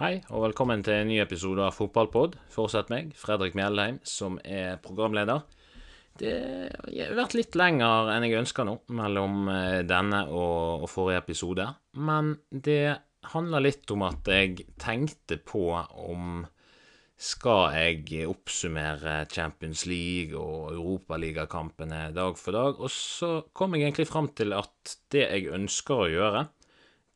Hei, og velkommen til en ny episode av Fotballpod. Fortsett meg, Fredrik Mjelheim, som er programleder. Det har vært litt lenger enn jeg ønsker nå, mellom eh, denne og, og forrige episode. Men det handler litt om at jeg tenkte på om skal jeg oppsummere Champions League og Europaligakampene dag for dag? Og så kom jeg egentlig fram til at det jeg ønsker å gjøre,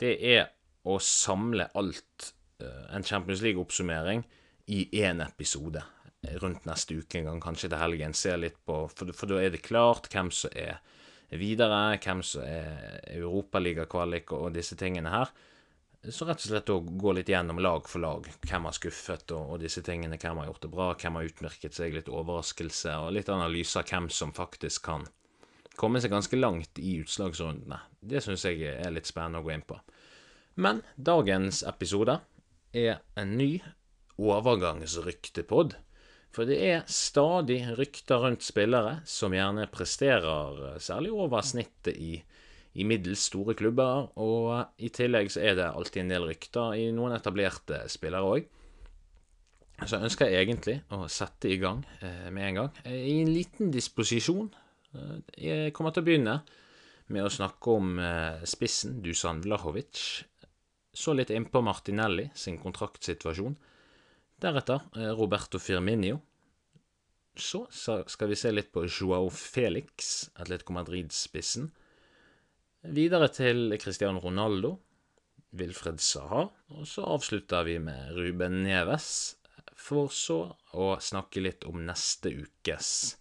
det er å samle alt en Champions League-oppsummering i én episode rundt neste uke en gang, kanskje til helgen. Se litt på, for, for da er det klart hvem som er videre, hvem som er europaligakvalik og disse tingene her. Så rett og slett å gå litt gjennom lag for lag. Hvem har skuffet og, og, disse tingene. Hvem har gjort det bra, hvem har utmerket seg. Litt overraskelse og litt analyse av hvem som faktisk kan komme seg ganske langt i utslagsrundene. Det syns jeg er litt spennende å gå inn på. Men dagens episode er en ny overgangsryktepod. For det er stadig rykter rundt spillere som gjerne presterer eh, særlig over snittet i, i middels store klubber, og i tillegg så er det alltid en del rykter i noen etablerte spillere òg. Så jeg ønsker egentlig å sette i gang eh, med en gang. Eh, I en liten disposisjon. Eh, jeg kommer til å begynne med å snakke om eh, spissen Dusan Vlahovic så litt innpå Martinelli sin kontraktsituasjon. Deretter eh, Roberto Firminio. Så skal vi se litt på Joao Felix, Atletico Madrid-spissen. Videre til Cristiano Ronaldo, Wilfred Saha, og så avslutter vi med Ruben Neves, for så å snakke litt om neste ukes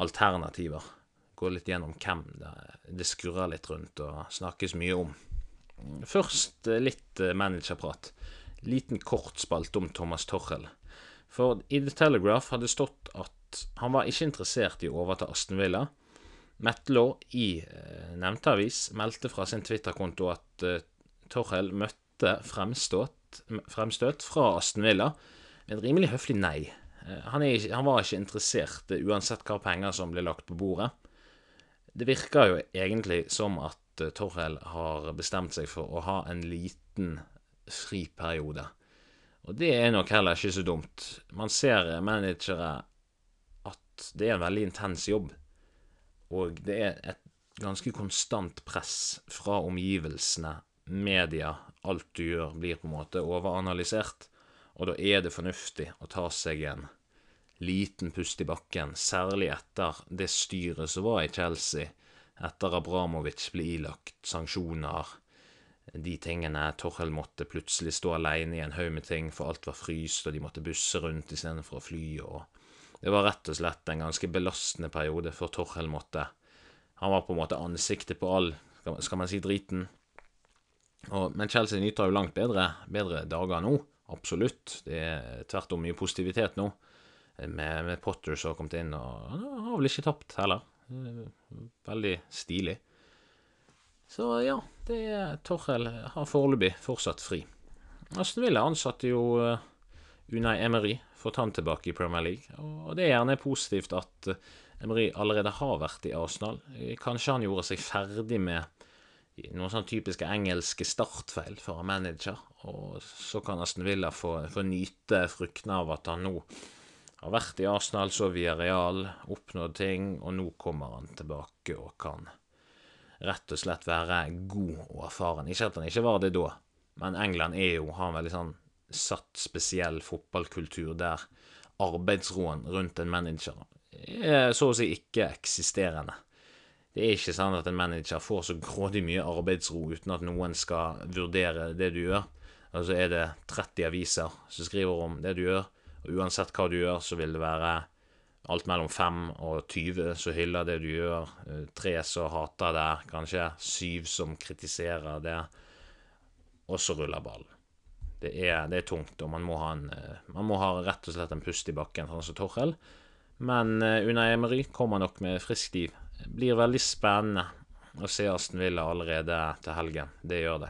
alternativer. Gå litt gjennom hvem det, det skurrer litt rundt og snakkes mye om. Først eh, litt eh, managerprat. Liten kort spalte om Thomas Torrell. For i The Telegraph hadde stått at han var ikke interessert i å overta Aston Villa. Metlaw i eh, nevnte avis meldte fra sin Twitter-konto at Torrell møtte fremstått, fremstøt fra Aston Villa med et rimelig høflig nei. Han, ikke, han, var ikke interessert uansett hva penger som ble lagt på bordet. Det virker jo egentlig som at Eh, Torhell har bestemt seg for å ha en liten friperiode. Og det er nok heller ikke så dumt. Man ser managere at det er en veldig intens jobb. Og det er et ganske konstant press fra omgivelsene, media. Alt du gjør, blir på en måte overanalysert. Og da er det fornuftig å ta seg en liten pust i bakken, særlig etter det styret som var i Chelsea etter Abramovic ble ilagt sanksjoner, de tingene Torhell måtte plutselig stå alene i en haug med ting, for alt var fryst, og de måtte busse rundt istedenfor å fly, og Det var rett og slett en ganske belastende periode for Torhell måtte Han var på en måte ansiktet på all, skal man si, driten. Og, men Chelsea nyter jo langt bedre, bedre dager nå. Absolutt. Det er tvert om mye positivitet nå. Med, med Potter som har kommet inn, og han har vel ikke tapt heller. Veldig stilig. Så ja, det er Torhell har foreløpig fortsatt fri. Aston Villa ansatte jo uh, Unai Emery, fått han tilbake i Premier League. Og det er gjerne positivt at uh, Emery allerede har vært i Arsenal. Kanskje han gjorde seg ferdig med noen sånn typiske engelske startfeil for en manager, og så kan Aston Villa få, få nyte fruktene av at han nå har vært i Arsenal, så via Real, oppnådd ting, og nå kommer han tilbake og kan rett og slett være god og erfaren. Ikke at han ikke var det da, men England er jo, har en veldig sånn satt spesiell fotballkultur der arbeidsroen rundt en manager er så å si ikke eksisterende. Det er ikke sånn at en manager får så grådig mye arbeidsro uten at noen skal vurdere det du gjør. og Altså er det 30 aviser som skriver om det du gjør, og uansett hva du gjør, så vil det være alt mellom 5 og 20 som hyller det du gjør, eh, tre som hater det, kanskje syv som kritiserer det, og så ruller ballen. Det er, det er tungt, og man må, en, eh, man må, ha rett og slett en pust i bakken, sånn som Torhell. Men under Emery kommer nok med friskt liv. Blir veldig spennende å se Aston Villa allerede til helgen. Det gjør det.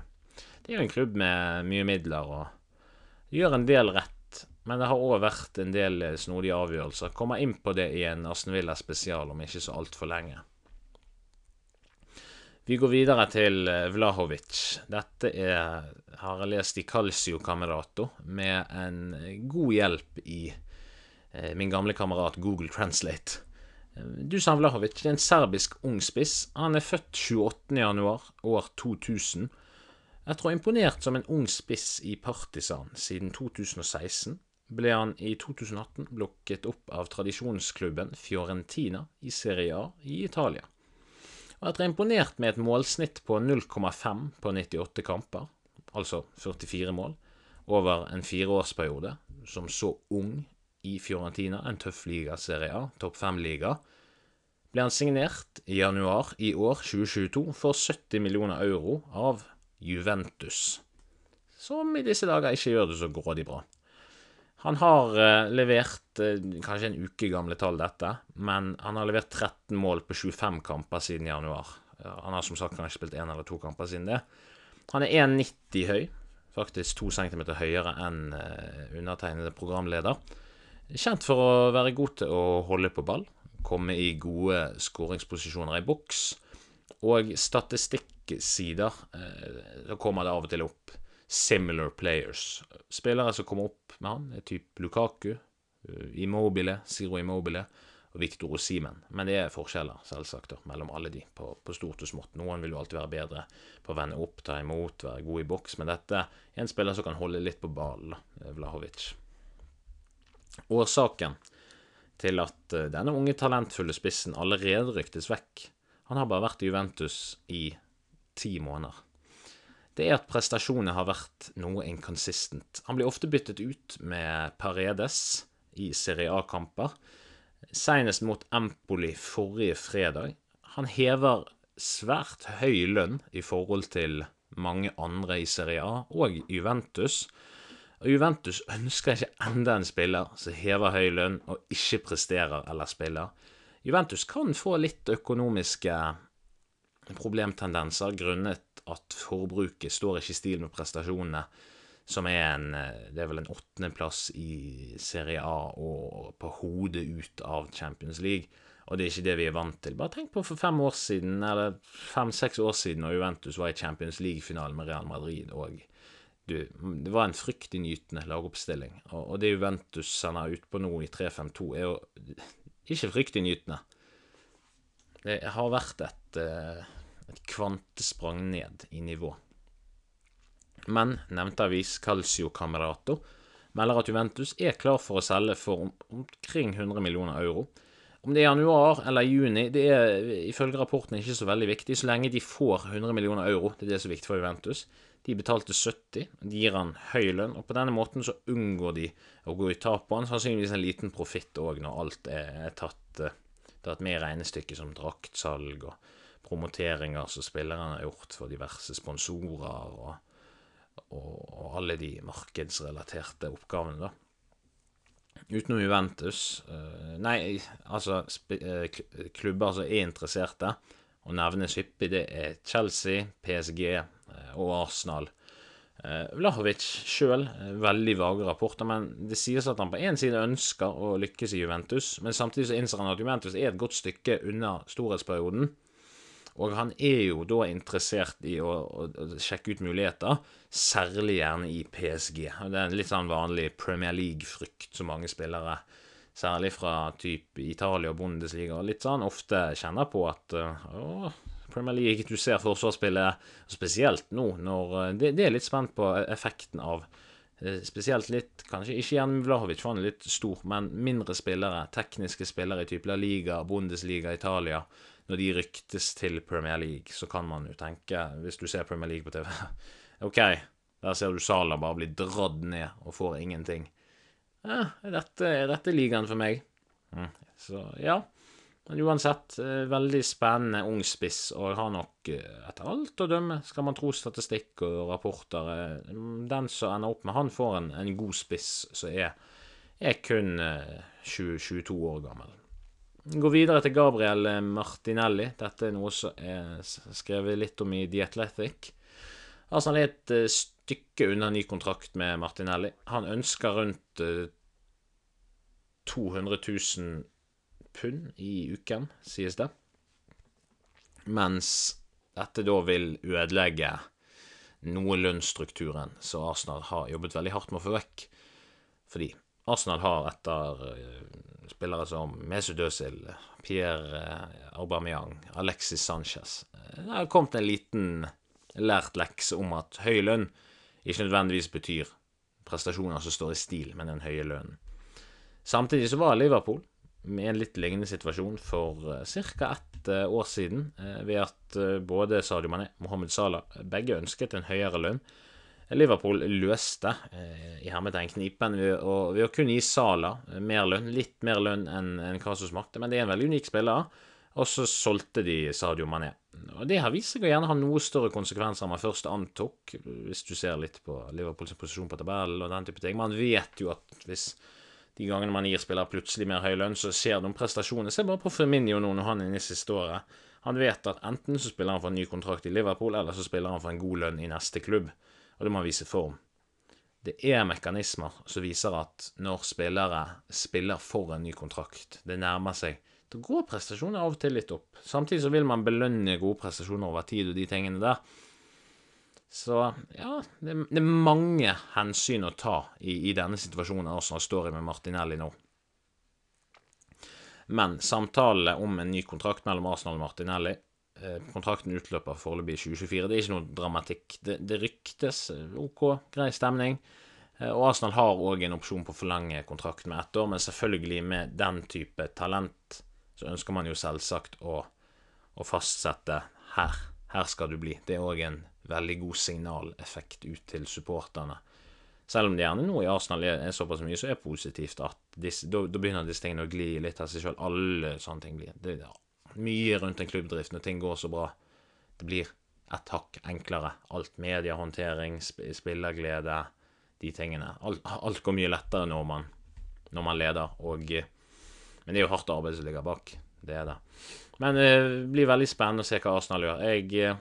Det er jo en klubb med mye midler og gjør en del rett men det har òg vært en del eh, snodige avgjørelser. Kommer inn på det i en Aston Villa spesial om ikke så altfor lenge. Vi går videre til eh, Vlahovic. Dette er, har jeg lest i Calcio Camerato med en god hjelp i eh, min gamle kamerat Google Translate. Du Dusan Vlahovic det er en serbisk ung spiss. Han er født 28.1 år 2000. Jeg tror imponert som en ung spiss i Partisan siden 2016, ble han i 2018 blokket opp av tradisjonsklubben Fiorentina i Serie A i Italia. Og etter imponert med et målsnitt på 0,5 på 98 kamper, altså 44 mål, over en fireårsperiode, som så ung i Fiorentina, en tøff liga, Serie A, topp fem-liga, ble han signert i januar i år, 2022, for 70 millioner euro av Juventus, som i disse dager ikke gjør det så grådig bra. Han har eh, levert eh, kanskje en uke gamle tall, dette, men han har levert 13 mål på 25 kamper siden januar. Han har som sagt kanskje spilt én eller to kamper siden det. Han er 1,90 høy, faktisk to centimeter høyere enn eh, undertegnede programleder. Kjent for å være god til å holde på ball, komme i gode skåringsposisjoner i boks, og statistikksider så kommer det av og til opp similar players. Spillere som kommer opp med han, er type Lukaku, eh, Immobile, Zero Immobile og Victor Osimen. Men det er forskjeller, selvsagt, mellom alle de, på, på, stort og smått. Noen vil jo alltid være bedre på å vende opp, ta imot, være god i boks, men dette er en spiller som kan holde litt på ballen, Vlahovic. Årsaken til at eh, denne unge, talentfulle spissen allerede ryktes vekk Han har bare vært i Juventus i ti måneder det er at prestasjonene har vært noe inconsistent. Han blir ofte byttet ut med Paredes i Serie A-kamper, senest mot Empoli forrige fredag. Han hever svært høy lønn i forhold til mange andre i Serie A og Juventus. Og Juventus ønsker ikke enda en spiller som hever høy lønn og ikke presterer eller spiller. Juventus kan få litt økonomiske problemtendenser grunnet at forbruket står ikke i stil med prestasjonene, som er en Det er vel en åttendeplass i Serie A og på hodet ut av Champions League. Og det er ikke det vi er vant til. Bare tenk på for fem år siden, eller fem-seks år siden, når Juventus var i Champions League-finalen med Real Madrid. og du, det var en fryktinngytende lagoppstilling. Og, og det Juventus sender ut på nå i 3-5-2, er jo ikke fryktinngytende. Det har vært et uh, kvantesprang ned i nivå. Men nevnte avis Calcio Camerato melder at Juventus er klar for å selge for omkring 100 millioner euro. Om det er januar eller juni, det er ifølge rapporten ikke så veldig viktig, så lenge de får 100 millioner euro. Det er det som er viktig for Juventus. De betalte 70, de gir han høy lønn, og på denne måten så unngår de å gå i tap på han. Sannsynligvis en liten profitt òg, når alt er tatt, eh, tatt med i regnestykket, som draktsalg og promoteringer som spillerne har gjort for diverse sponsorer og, og, og alle de markedsrelaterte oppgavene, da. Utenom Juventus uh, Nei, altså uh, klubber som er interesserte, og nevnes hyppig, det er Chelsea, PSG og Arsenal. Vlahovic sjøl, veldig vage rapporter, men det sies at han på én side ønsker å lykkes i Juventus, men samtidig så innser han at Juventus er et godt stykke unna storhetsperioden. Og han er jo da interessert i å, å, å, sjekke ut muligheter, særlig gjerne i PSG. Det er en litt sånn vanlig Premier League-frykt som mange spillere, særlig fra type Italia og Bundesliga, litt sånn ofte kjenner på at å, Premier League, du ser forsvarsspillet, spesielt nå når det, det er litt spent på effekten av eh, Spesielt litt, kanskje ikke Jan Vlahovic, for han er litt stor, men mindre spillere, tekniske spillere i type La Liga, Bundesliga, Italia når de ryktes til Premier League, så kan man jo tenke, hvis du ser Premier League på TV OK, der ser du Salah bare bli dratt ned og får ingenting. Ja, er dette, er dette ligaen for meg? Mm. Så ja. Men uansett, eh, veldig spennende ung spiss, og har nok, eh, etter alt å dømme, skal man tro statistikk og rapporter eh, Den som ender opp med Han får en, en god spiss som er, er kun 20, 22 år gammel. Går videre til Gabriel Martinelli. Dette er noe som er skrevet litt om i The Athletic. Altså, han er et eh, stykke unna ny kontrakt med Martinelli. Han ønsker rundt 200 eh, 000 pund i uken, sies det. Mens dette da vil ødelegge noe lønnsstrukturen som Arsenal har jobbet veldig hardt med å få vekk. Fordi Arsenal har etter uh, spillere som Mesut Özil, Pierre uh, Aubameyang, Alexis Sanchez Det har kommet en liten lært lekse om at høy lønn ikke nødvendigvis betyr prestasjoner som står i stil med den høye lønnen. Samtidig så var Liverpool i en litt lignende situasjon for ca. ett år siden, ved at både Sadio Mané og Mohammed Salah begge ønsket en høyere lønn. Liverpool løste i hermetegn knipen ved å, ved å kunne gi Salah mer lønn, litt mer lønn enn en hva som men det er en veldig unik spiller. Og så solgte de Sadio Mané. Og Det har vist seg å gjerne ha noe større konsekvenser enn man først antok, hvis du ser litt på Liverpools posisjon på tabellen og den type ting. Man vet jo at hvis de gangene man gir spillere plutselig mer høy lønn, så skjer de prestasjoner. Se bare på Firminio nå når han er inne i siste året. Han vet at enten så spiller han for en ny kontrakt i Liverpool, eller så spiller han for en god lønn i neste klubb. Og det må vise form. Det er mekanismer som viser at når spillere spiller for en ny kontrakt, det nærmer seg, da går prestasjoner av og til litt opp. Samtidig så vil man belønne gode prestasjoner over tid og de tingene der. Så ja, det, det, er mange hensyn å ta i, i denne situasjonen Arsenal står i med Martinelli nå. Men samtalene om en ny kontrakt mellom Arsenal og Martinelli Kontrakten utløper foreløpig i 2024. Det er ikke noe dramatikk. Det, det ryktes. OK, grei stemning. Eh, og Arsenal har òg en opsjon på å forlenge kontrakten med ett år, men selvfølgelig med den type talent så ønsker man jo selvsagt å, å fastsette her. Her skal du bli. Det er òg en veldig god signaleffekt ut til supporterne. Selv om det gjerne nå i Arsenal er, er såpass mye, så er positivt at da, begynner disse tingene å gli litt av seg sjøl. Alle sånne ting blir det, Mye rundt en klubbdrift når ting går så bra. Det blir et hakk enklere. Alt mediehåndtering, sp spillerglede, de tingene. Alt, alt, går mye lettere når man, når man leder. Og, men det er jo hardt arbeid som ligger bak. Det er det. Men det blir veldig spennende å se hva Arsenal gjør. Jeg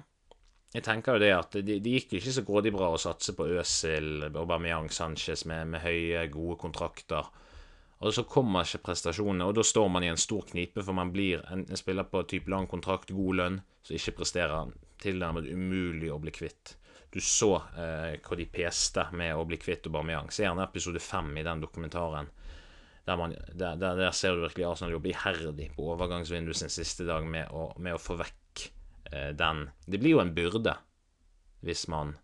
jeg tenker jo det at det, de gikk ikke så grådig bra å satse på Øsil, Aubameyang, Sanchez med, med, høye, gode kontrakter. Og så kommer ikke prestasjonene, og da står man i en stor knipe, for man blir en, en spiller på type lang kontrakt, god lønn, som ikke presterer tilnærmet umulig å bli kvitt. Du så eh, hva de peste med å bli kvitt Aubameyang. Se gjerne episode fem i den dokumentaren. Der, man, der, der, der, ser du virkelig Arsenal jobbe iherdig på overgangsvinduet sin siste dag med å, med å få vekk Eh, den Det blir jo en byrde hvis man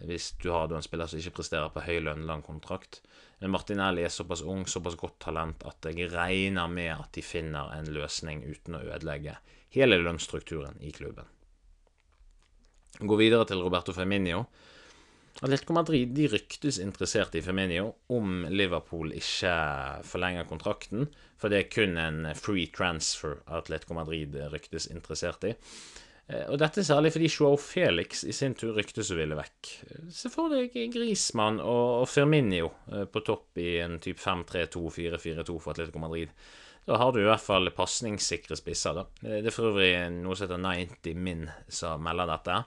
Hvis du har en spiller som ikke presterer på høy lønn, lang kontrakt. Men Martinelli er såpass ung, såpass godt talent, at jeg regner med at de finner en løsning uten å ødelegge hele lønnsstrukturen i klubben. Gå videre til Roberto Feminio. Atletico Madrid de ryktes interessert i Feminio om Liverpool ikke forlenger kontrakten, for det er kun en free transfer Atletico Madrid ryktes interessert i. Eh, og dette er særlig fordi Joao Felix i sin tur ryktes å ville vekk. Se for deg Grismann og Firminio eh, på topp i en type 5-3-2-4-4-2 for Atletico Madrid. Da har du i hvert fall pasningssikre spisser. da. Eh, det er for øvrig noe som heter 90 Min som melder dette.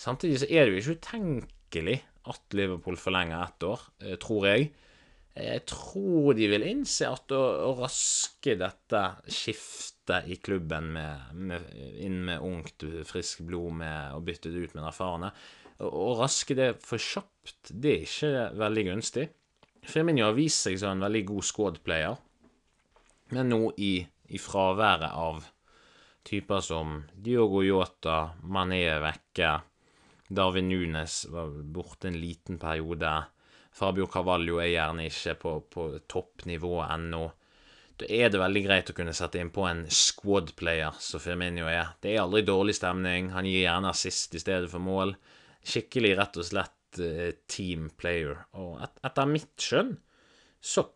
Samtidig så er det jo ikke utenkelig at Liverpool forlenger ett år, tror jeg. Jeg tror de vil innse at å, raske dette skiftet i klubben med, med, inn med ungt, friskt blod med, og bytte det ut med erfarne Å raske det for kjapt, det er ikke veldig gunstig. Firmino har vist seg som en veldig god squad-player, men nå i, i fraværet av typer som Diogo Yota, Mané vekke, Darwin Nunes var borte en liten periode. Fabio Carvalho er gjerne ikke på, på toppnivå ennå. Da er det veldig greit å kunne sette inn på en squad-player, som Firminio er. Det er aldri dårlig stemning. Han gir gjerne assist i stedet for mål. Skikkelig, rett og slett uh, team player. Og et, etter mitt skjønn, så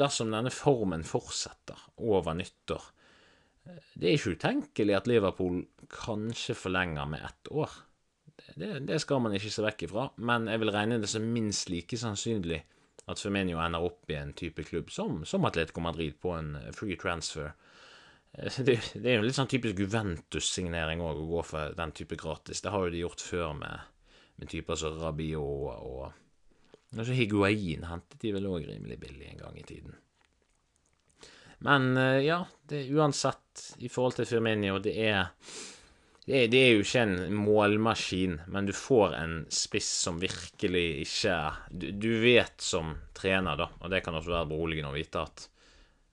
dersom denne formen fortsetter over nyttår eh, Det er ikke utenkelig at Liverpool kanskje forlenger med ett år. Det, det, skal man ikke se vekk ifra, men jeg vil regne det som minst like sannsynlig at Firmenio ender opp i en type klubb som, som Atletico Madrid på en free transfer. Eh, det, det er jo litt sånn typisk Juventus-signering òg, å gå for den type gratis. Det har jo de gjort før med, med typer som Rabiot og altså Higuain hentet de vel òg rimelig billig en gang i tiden. Men eh, ja, det, uansett, i forhold til Firmino, det er det, det, er jo ikke en målmaskin, men du får en spiss som virkelig ikke du, du, vet som trener, da, og det kan også være beroligende å vite at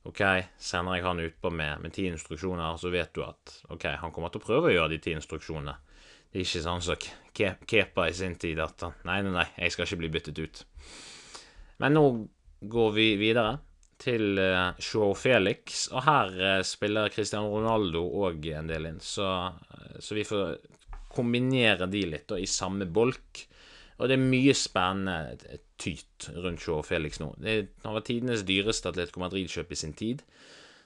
OK, sender jeg han utpå med, med ti instruksjoner, så vet du at OK, han kommer til å prøve å gjøre de ti instruksjonene. Det er ikke sånn som Kepa i sin tid at han Nei, nei, nei, jeg skal ikke bli byttet ut. Men nå går vi videre til Shaw Felix, og her uh, spiller Cristiano Ronaldo òg en del inn, så, uh, så, vi får kombinere de litt da, i samme bolk. Og det er mye spennende tyt rundt Shaw Felix nå. Det, han var tidenes dyreste Atletico Madrid-kjøp i sin tid.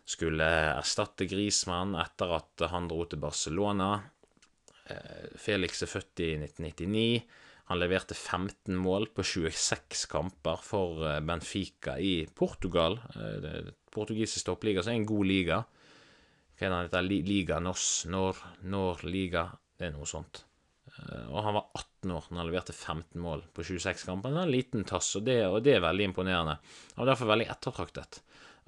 Skulle erstatte Grismann etter at han dro til Barcelona. Felix er født i 1999. Han leverte 15 mål på 26 kamper for eh, Benfica i Portugal. Eh, portugisisk toppliga, som er en god liga. Hva er det Liga Nos? Nor, Nor Liga? Det er noe sånt. Eh, og han var 18 år når han leverte 15 mål på 26 kamper. Det er en liten tass, og det, og det er veldig imponerende. Han var derfor veldig ettertraktet.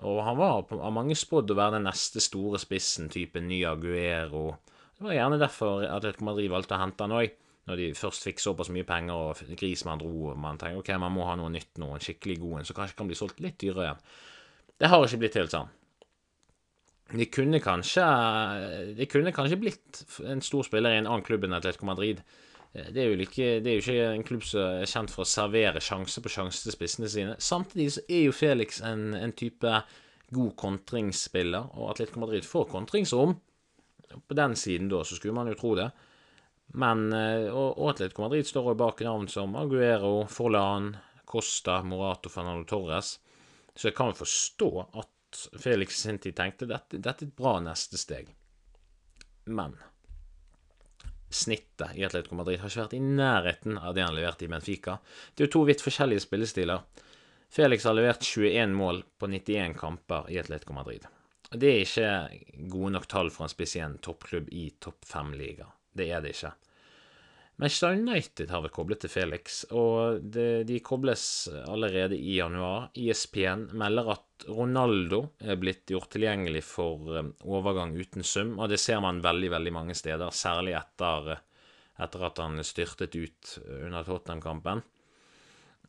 Og han var av mange spådd å være den neste store spissen, type ny Aguero. Det var gjerne derfor Atletico Madrid valgte å hente han òg når de først fikk såpass mye penger og Grismann dro, og man tenker ok, man må ha noe nytt nå, en skikkelig god en, så kanskje kan bli solgt litt dyrere igjen. Det har ikke blitt helt sånn. De kunne kanskje De kunne kanskje blitt en stor spiller i en annen klubb enn Atletico Madrid. Det er, jo ikke, det er jo ikke en klubb som er kjent for å servere sjanse på sjanse til spissene sine. Samtidig så er jo Felix en, en type god kontringsspiller, og Atletico Madrid får kontringsrom. På den siden da, så skulle man jo tro det. Men eh, og, Atletico Madrid står jo bak navn som Aguero, Forlan, Costa, Morato, Fernando Torres. Så jeg kan jo forstå at Felix sin tid tenkte dette, dette er et bra neste steg. Men snittet i Atletico Madrid har ikke vært i nærheten av det han leverte i Benfica. Det er jo to vidt forskjellige spillestiler. Felix har levert 21 mål på 91 kamper i Atletico Madrid. Det er ikke gode nok tall for en spesiell toppklubb i topp fem-liga. Det er det ikke. Manchester United har vært koblet til Felix, og det, de kobles allerede i januar. ISPN melder at Ronaldo er blitt gjort tilgjengelig for um, overgang uten sum, og det ser man veldig, veldig mange steder, særlig etter, etter at han styrtet ut under Tottenham-kampen.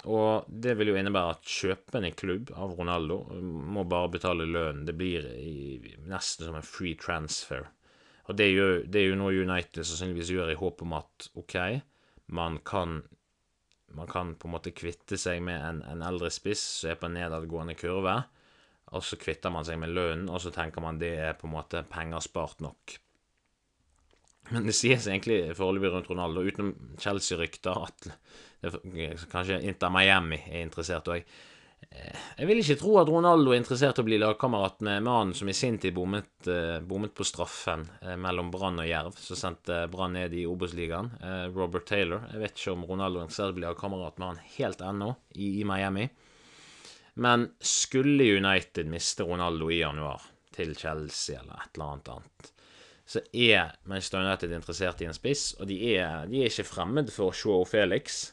Og det vil jo innebære at kjøpende klubb av Ronaldo må bare betale lønn. Det blir i, nesten som en free transfer. Og det er, jo, det er jo noe United sannsynligvis gjør i håp om at OK, man kan man kan på en måte kvitte seg med en, en eldre spiss som er på en nedadgående kurve, og så kvitter man seg med lønnen, og så tenker man det er på en måte penger spart nok. Men det sies egentlig foreløpig rundt Ronaldo, utenom Chelsea-rykter, at det, kanskje Inter Miami er interessert òg. Jeg vil ikke tro at Ronaldo er interessert i å bli lagkamerat med mannen som i sin tid bommet, eh, bommet på straffen eh, mellom Brann og Jerv, som sendte Brann ned i Obos-ligaen. Eh, Robert Taylor. Jeg vet ikke om Ronaldo er interessert i å bli lagkamerat med han helt ennå, i, i, Miami. Men skulle United miste Ronaldo i januar til Chelsea eller et eller annet annet, så er Manchester United interessert i en spiss, og de er, de er ikke fremmed for Joe Felix.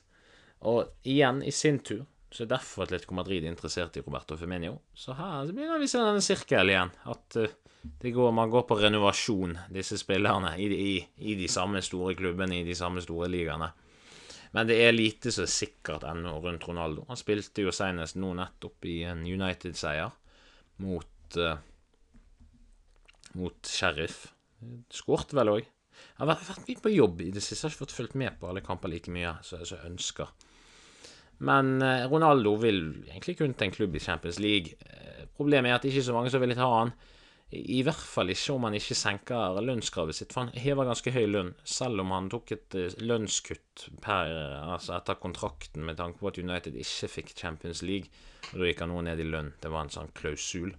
Og igjen, i sin tur så er derfor Atletico Madrid er interessert i Roberto Femenio. Så her så begynner vi å se denne sirkelen igjen. At uh, går, man går på renovasjon, disse spillerne, i, i, i, de samme store klubbene, i de samme store ligaene. Men det er lite så sikkert ennå rundt Ronaldo. Han spilte jo senest nå nettopp i en United-seier mot uh, mot Sheriff. Skårte vel òg. Jeg har vært mye på jobb i det siste, jeg har ikke fått fulgt med på alle kamper like mye som jeg ønsker. Men eh, Ronaldo vil egentlig kun til en klubb i Champions League. Eh, problemet er at det ikke er så mange som vil ta han. I hvert fall ikke om han ikke senker lønnskravet sitt, for han hever ganske høy lønn, selv om han tok et eh, lønnskutt per, altså etter kontrakten med tanke på at United ikke fikk Champions League. Og Da gikk han noe ned i lønn. Det var en sånn klausul.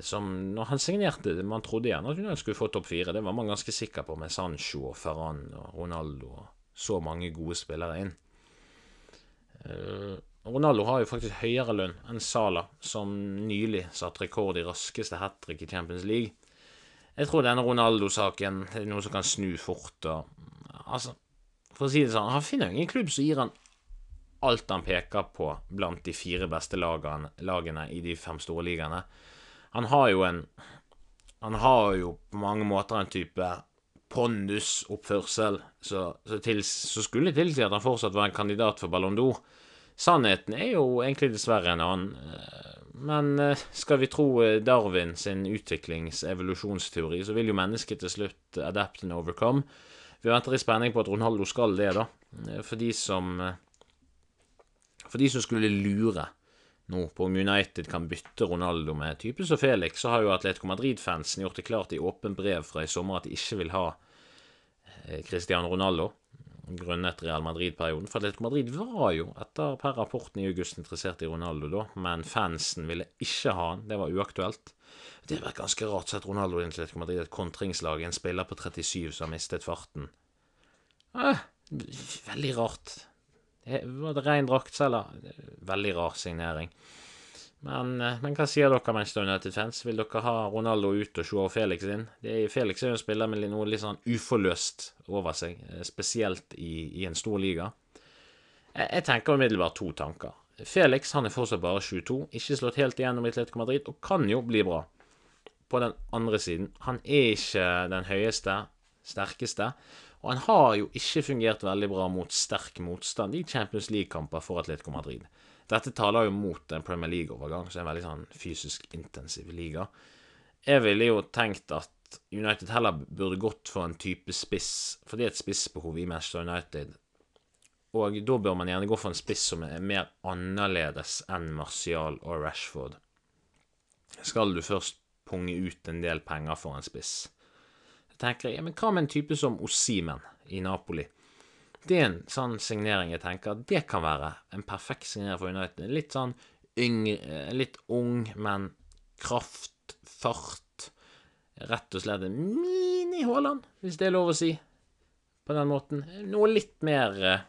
Som når han signerte Man trodde gjerne at United skulle få topp fire. Det var man ganske sikker på med Sancho og Ferran og Ronaldo og så mange gode spillere inn. Eh, Ronaldo har jo faktisk høyere lønn enn Sala, som nylig satt rekord i raskeste hat trick i Champions League. Jeg tror denne Ronaldo-saken er noe som kan snu fort. Og, altså, for å si det sånn, han finner ingen klubb som gir han alt han peker på blant de fire beste lagene, lagene i de fem store ligaene. Han har jo en Han har jo på mange måter en type pondusoppførsel så, så, så skulle tilsi at han fortsatt var en kandidat for Ballon d'Or. Sannheten er jo egentlig dessverre en annen. Men skal vi tro Darwin sin utviklings-evolusjonsteori, så vil jo mennesket til slutt adapt and overcome. Vi venter i spenning på at Ronaldo skal det, da. For de som For de som skulle lure nå på om United kan bytte Ronaldo med type som Felix, så har jo Atletico Madrid-fansen gjort det klart i åpent brev fra i sommer at de ikke vil ha eh, Cristiano Ronaldo grunnet Real Madrid-perioden. For Atletico Madrid var jo, etter per rapporten i august, interessert i Ronaldo da, men fansen ville ikke ha han. Det var uaktuelt. Det har vært ganske rart sett Ronaldo i Atletico Madrid, et kontringslag, en spiller på 37 som har mistet farten. Eh, veldig rart. Var det rein draktselger? Veldig rar signering. Men, eh, men, hva sier dere, Manchester United-fans? Vil dere ha Ronaldo ut og Joao Felix inn? Felix er jo en spiller med noe litt sånn uforløst over seg, eh, spesielt i, i en stor liga. Jeg, jeg tenker umiddelbart to tanker. Felix han er fortsatt bare 22, ikke slått helt igjennom i Atletico Madrid, og kan jo bli bra. På den andre siden, han er ikke den høyeste, sterkeste, og han har jo ikke fungert veldig bra mot sterk motstand i Champions League-kamper for Atletico Madrid. Dette taler jo mot en Premier League-overgang, som er en veldig sånn fysisk intensiv liga. Jeg ville jo tenkt at United heller burde gått for en type spiss, for det er et spissbehov i Manchester United. Og da bør man gjerne gå for en spiss som er mer annerledes enn Martial og Rashford. Skal du først punge ut en del penger for en spiss? Tenker jeg, men hva med en type som Osimen i Napoli? Det er en sånn signering jeg tenker det kan være en perfekt signering for United. Litt sånn yngre, litt ung, men kraft, fart Rett og slett en mini-Haaland, hvis det er lov å si, på den måten. Noe litt mer eh,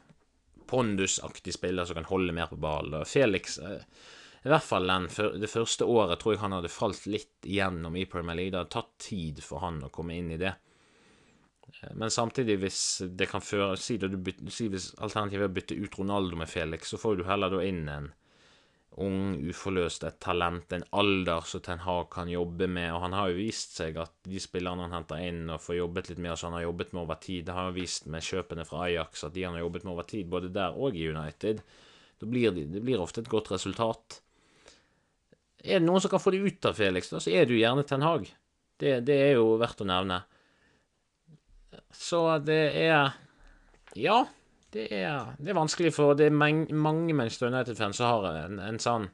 pondusaktig spiller som kan holde mer på ballen. Felix eh, i hvert fall den, det første året tror jeg han hadde falt litt igjennom i Premier League. Det hadde tatt tid for han å komme inn i det. Eh, men samtidig, hvis det kan føre Si, bytte, si hvis alternativet er å bytte ut Ronaldo med Felix, så får du heller da inn en ung, uforløst, et talent, en alder som Ten Hag kan jobbe med. Og han har jo vist seg at de spillerne han henter inn og får jobbet litt mer så han har jobbet med over tid Det har jo vist med kjøpene fra Ajax at de han har jobbet med over tid, både der og i United, da blir de, det blir ofte et godt resultat. Er det noen som kan få det ut av Felix, da, så er det jo gjerne Ten Hag. Det, det er jo verdt å nevne. Så det er Ja, det er, det er vanskelig, for det er mange Manchester United-fans som har en, en, sånn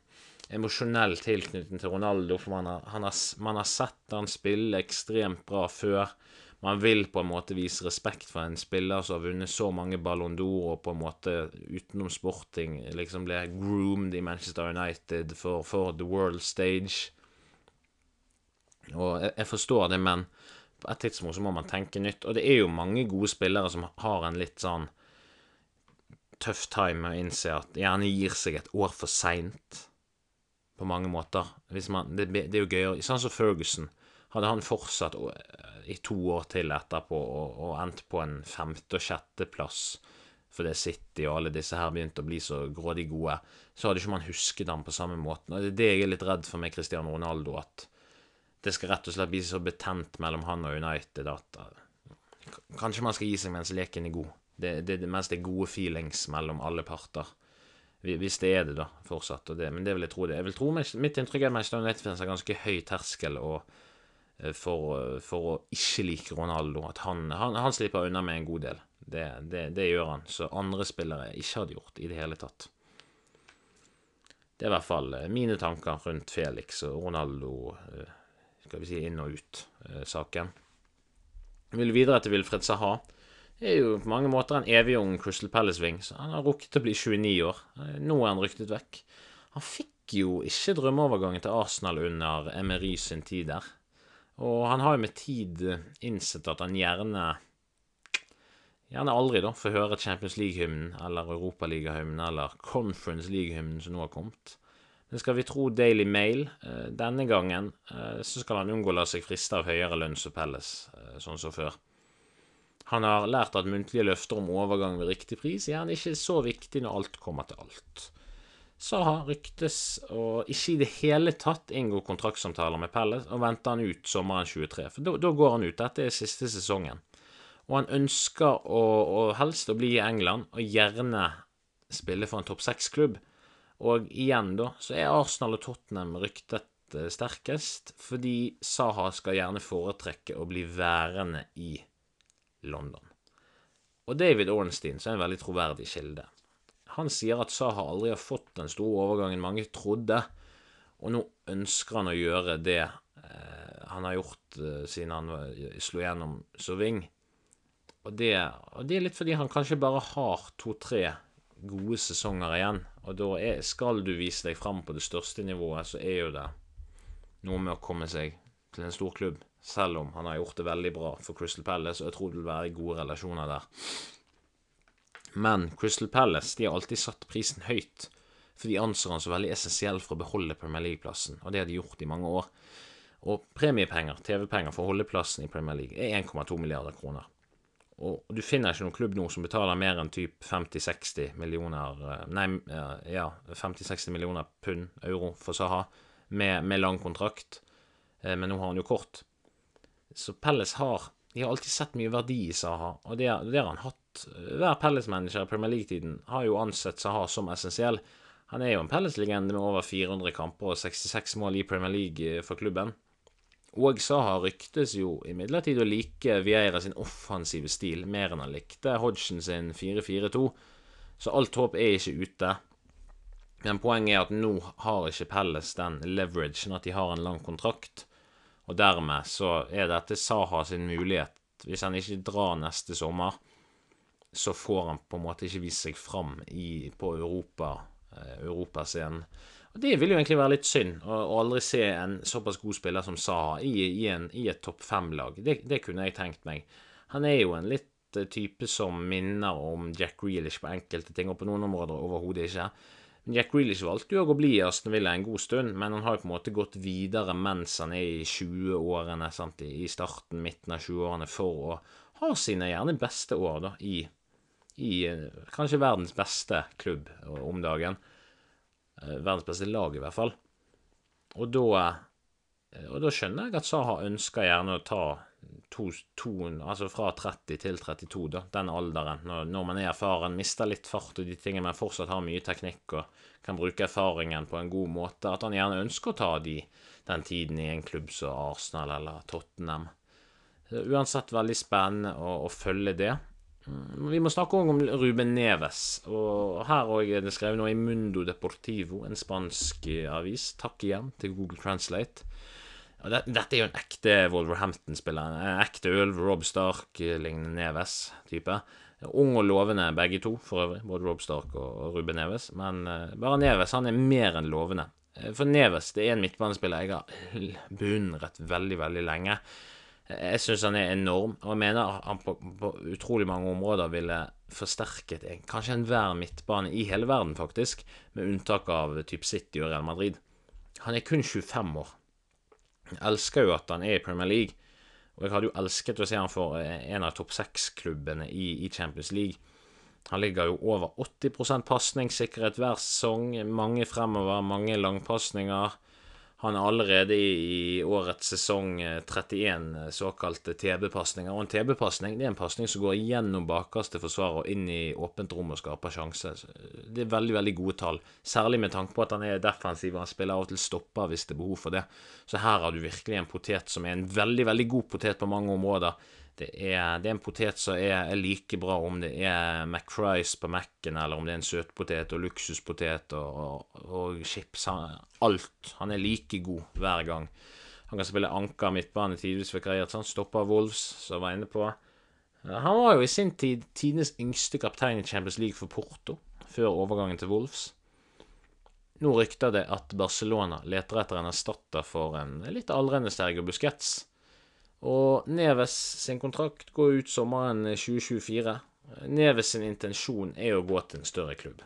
emosjonell tilknytning til Ronaldo, for man har, har, man har sett han spille ekstremt bra før man vil på en måte vise respekt for en spiller som har vunnet så mange Ballon d'Or, og på en måte utenom sporting liksom ble groomed i Manchester United for, for the world stage. Og jeg, jeg, forstår det, men på et tidspunkt så må man tenke nytt. Og det er jo mange gode spillere som har en litt sånn tøff time med å innse at gjerne gir seg et år for seint, på mange måter. Man, det, det, er jo gøyere Sånn som Ferguson. Hadde han fortsatt i to år til etterpå og, og endt på en femte- og sjetteplass fordi City og alle disse her begynte å bli så grådig gode, så hadde ikke man husket ham på samme måten. Og Det er det jeg er litt redd for med Cristiano Ronaldo, at det skal rett og slett bli så betent mellom han og United at uh, kanskje man skal gi seg mens leken er god. Det, det, det, mens det er gode feelings mellom alle parter. Hvis det er det, da, fortsatt. Det, men det vil jeg tro det. Jeg vil tro Mitt inntrykk er at Manchester United har ganske høy terskel og Eh, for, for, å ikke like Ronaldo. At han, han, han, slipper unna med en god del. Det, det, det, gjør han. Så andre spillere ikke hadde gjort i det hele tatt. Det er i hvert fall eh, mine tanker rundt Felix og Ronaldo, eh, skal vi si inn og ut-saken. Vi vil videre til Wilfred Saha. Er jo på mange måter en evig ung Crystal Palace-ving. Han har rukket å bli 29 år. Nå er han ryktet vekk. Han fikk jo ikke drømmeovergangen til Arsenal under Emery sin tid der. Og han har jo med tid innsett at han gjerne Gjerne aldri da får høre Champions League-hymnen eller Europaliga-hymnen eller Conference League-hymnen som nå har kommet. Men skal vi tro Daily Mail, eh, denne gangen eh, så skal han unngå å la seg friste av høyere lønns og Pelles, eh, sånn som før. Han har lært at muntlige løfter om overgang ved riktig pris gjerne ikke er så viktig når alt kommer til alt. Saha ryktes å ikke i det hele tatt inngå kontraktssamtaler med Pelle, og venter han ut sommeren 23. For da, går han ut. Dette er siste sesongen. Og han ønsker å, å helst å bli i England, og gjerne spille for en topp seks-klubb. Og igjen, da, så er Arsenal og Tottenham ryktet eh, sterkest, fordi Saha skal gjerne foretrekke å bli værende i London. Og David Ornstein, som er en veldig troverdig kilde, han sier at Saha aldri har fått den store overgangen mange trodde, og nå ønsker han å gjøre det eh, han har gjort eh, siden han slo gjennom Soving. Og det, og det er litt fordi han kanskje bare har to-tre gode sesonger igjen. Og da er, skal du vise deg fram på det største nivået, så er jo det noe med å komme seg til en stor klubb. Selv om han har gjort det veldig bra for Crystal Palace, og jeg tror det vil være gode relasjoner der. Men Crystal Palace de har alltid satt prisen høyt, for de anser han så veldig essensiell for å beholde Premier League-plassen, og det har de gjort i mange år. Og premiepenger, TV-penger for å holde plassen i Premier League, er 1,2 milliarder kroner. Og du finner ikke noen klubb nå som betaler mer enn typ 50-60 millioner eh, Nei, ja, 50-60 millioner pund, euro, for Saha, med, med lang kontrakt. Eh, men nå har han jo kort. Så Pelles har De har alltid sett mye verdi i Saha, og det, det har han hatt. Hver Pelles-manager i Premier League-tiden har jo ansett Saha som essensiell. Han er jo en Pelles-legende med over 400 kamper og 66 mål i Premier League eh, for klubben. Og Saha ryktes jo imidlertid å like Vieira sin offensive stil mer enn han likte Hodgson sin 4-4-2, så alt håp er ikke ute. Men poenget er at nå har ikke Pelles den leveragen at de har en lang kontrakt, og dermed så er dette Saha sin mulighet. Hvis han ikke drar neste sommer, så får han på en måte ikke vist seg fram i, på Europa, eh, europascenen. Og Det vil jo egentlig være litt synd å, aldri se en såpass god spiller som Saha i, i, en, i et topp fem-lag. Det, det, kunne jeg tenkt meg. Han er jo en litt uh, type som minner om Jack Grealish på enkelte ting, og på noen områder overhodet ikke. Jack Grealish valgte jo å bli i Aston Villa en god stund, men han har jo på en måte gått videre mens han er i 20-årene, i starten, midten av 20-årene, for å ha sine gjerne beste år da, i, i uh, kanskje verdens beste klubb om dagen. Eh, verdens beste lag, i hvert fall. Og da, eh, og da skjønner jeg at Saha ønsker gjerne å ta to, to, altså fra 30 til 32, da, den alderen, når, når, man er erfaren, mister litt fart og de tingene, men fortsatt har mye teknikk og kan bruke erfaringen på en god måte, at han gjerne ønsker å ta de, den tiden i en klubb som Arsenal eller Tottenham. Uansett veldig spennende å, å følge det. Mm, vi må snakke også om Ruben Neves. Og her er det skrevet noe i Mundo Deportivo, en spansk avis. Takk igjen til Google Translate. Dette er jo en ekte Wolverhampton-spiller. En ekte ulv. Rob Stark lignende Neves-type. Ung og lovende begge to, for øvrig. Både Rob Stark og Ruben Neves. Men uh, bare Neves han er mer enn lovende. Eh, for Neves det er en midtbanespiller jeg har beundret veldig, veldig lenge. Jeg syns han er enorm, og jeg mener han på, på utrolig mange områder ville forsterket en, kanskje enhver midtbane i hele verden, faktisk, med unntak av type City og Real Madrid. Han er kun 25 år. Jeg elsker jo at han er i Premier League, og jeg hadde jo elsket å se han for en av topp seks-klubbene i, i, Champions League. Han ligger jo over 80% pasningssikkerhet hver sesong, mange fremover, mange langpasninger. Han er allerede i, årets sesong 31 eh, eh, såkalte TB-pasninger. Og en TB-pasning er en pasning som går gjennom bakerste forsvarer og inn i åpent rom og skaper sjanse. Eh, det er veldig veldig gode tall, særlig med tanke på at han er defensiv og han spiller av og til stopper hvis det er behov for det. Så her har du virkelig en potet som er en veldig, veldig god potet på mange områder. Det er, det er, en potet som er, er, like bra om det er McFries på Mac-en, eller om det er en søtpotet og luksuspotet og, og, og chips. Han, alt. Han er like god hver gang. Han kan spille anker midtbane tidvis vikariert. Han stopper Wolves, som var inne på. Han var jo i sin tid tidenes yngste kaptein i Champions League for Porto, før overgangen til Wolves. Nå rykter det at Barcelona leter etter en erstatter for en litt aldrende Sergio Busquets. Og Neves sin kontrakt går ut sommeren 2024. Neves sin intensjon er å gå til en større klubb.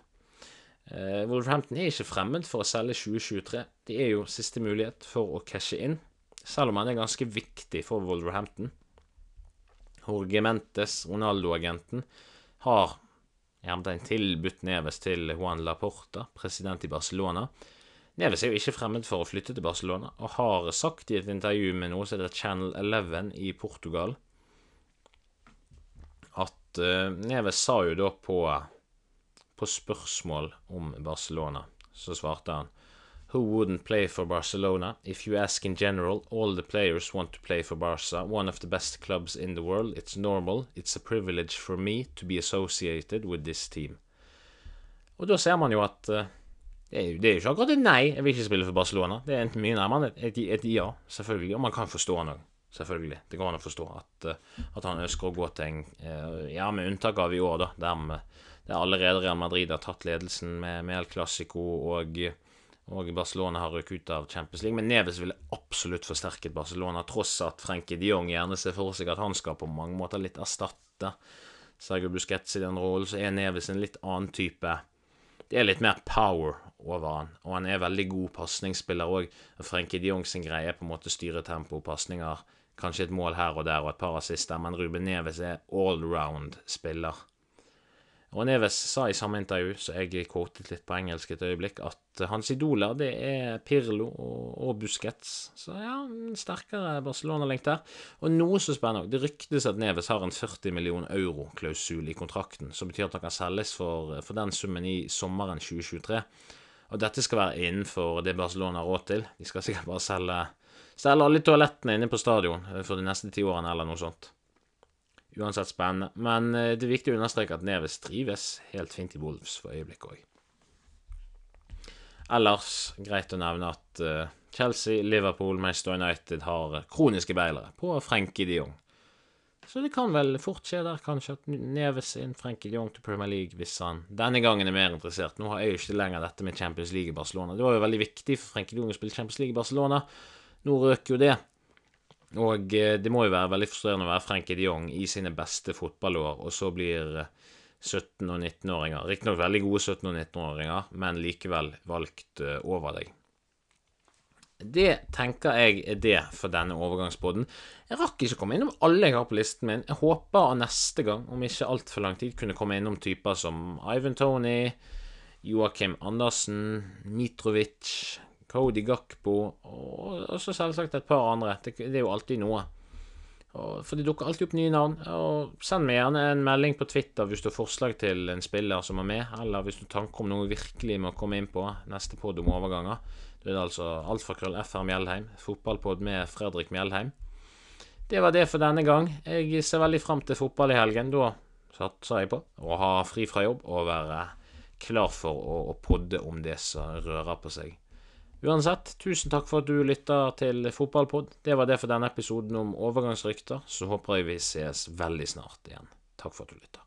Eh, Wolverhampton er ikke fremmed for å selge 2023. Det er jo siste mulighet for å cashe inn, selv om han er ganske viktig for Wolverhampton. Jorge Mentes, Ronaldo-agenten, har tilbudt Neves til Juan Laporta, president i Barcelona. Neves er jo ikke fremmed for å flytte til Barcelona, og har sagt i et intervju med noe som heter Channel 11 i Portugal at uh, Neves sa jo da på, på spørsmål om Barcelona, så svarte han Who wouldn't play for Barcelona? If you ask in general, all the players want to play for Barca, one of the best clubs in the world. It's normal. It's a privilege for me to be associated with this team. Og da ser man jo at uh, det, er jo, det er jo ikke akkurat et nei, jeg vil ikke spille for Barcelona. Det er enten mye nærmere et, et, et, ja, selvfølgelig. Og man kan forstå han òg. Selvfølgelig. Det går an å forstå at, uh, at han ønsker å gå til en uh, Ja, med unntak av i år, da, der, der allerede Real Madrid har tatt ledelsen med, med El Clásico og og Barcelona har røket ut av Champions League. Men Neves ville absolutt forsterket Barcelona, tross at Frenkie de Jong gjerne ser for seg at han skal på mange måter litt erstatte Sergio Busquets i den rollen. Så er Neves en litt annen type Det er litt mer power over han, og han er veldig god pasningsspiller òg. Frenkie de Jong sin greie på en måte styre tempo, pasninger, kanskje et mål her og der og et par assister, men Ruben Neves er allround-spiller. Og Neves sa i samme intervju, så jeg quotet litt på engelsk et øyeblikk, at hans idoler det er Pirlo og, og Busquets. Så ja, en sterkere Barcelona-link der. Og noe så spennende Det ryktes at Neves har en 40 million euro-klausul i kontrakten, som betyr at han kan selges for, for den summen i sommeren 2023. Og dette skal være innenfor det Barcelona har råd til. De skal sikkert bare selge, selge alle toalettene inne på stadion for de neste ti årene, eller noe sånt. Uansett spennende. Men eh, det er viktig å understreke at Neves trives helt fint i Wolves for øyeblikket òg. Ellers greit å nevne at uh, Chelsea, Liverpool, Manchester United har kroniske beilere på Frenkie de Jong. Så det kan vel fort skje der, kanskje, at Neves inn Frenkie de Jong til Premier League hvis han denne gangen er mer interessert. Nå har jeg jo ikke lenger dette med Champions League i Barcelona. Det var jo veldig viktig for Frenkie de Jong å spille Champions League i Barcelona. Nå røk jo det. Og eh, det må jo være veldig frustrerende å være Frenkie de Jong i sine beste fotballår, og så blir 17- og 19-åringer, riktignok veldig gode 17- og 19-åringer, men likevel valgt eh, over deg. Det tenker jeg er det for denne overgangsboden. Jeg rakk ikke å komme innom alle jeg har på listen min. Jeg håper neste gang, om ikke altfor lang tid, kunne komme innom typer som Ivan Tony, Joakim Andersen, Mitrovic, Cody Gakpo og, og så selvsagt et par andre. Det, det er jo alltid noe. Og, for det dukker alltid opp nye navn. Og Send meg gjerne en melding på Twitter hvis du har forslag til en spiller som er med, eller hvis du tanker om noe virkelig må komme inn på neste pod om overganger. Da er det altså alfakrøll FR Mjeldheim, fotballpod med Fredrik Mjeldheim. Det var det for denne gang. Jeg ser veldig fram til fotball i helgen. Da satser jeg på å ha fri fra jobb og være klar for å, å podde om det som rører på seg. Uansett, tusen takk for at du lytta til Fotballpod. Det var det for denne episoden om overgangsrykter. Så håper jeg vi ses veldig snart igjen. Takk for at du lytta.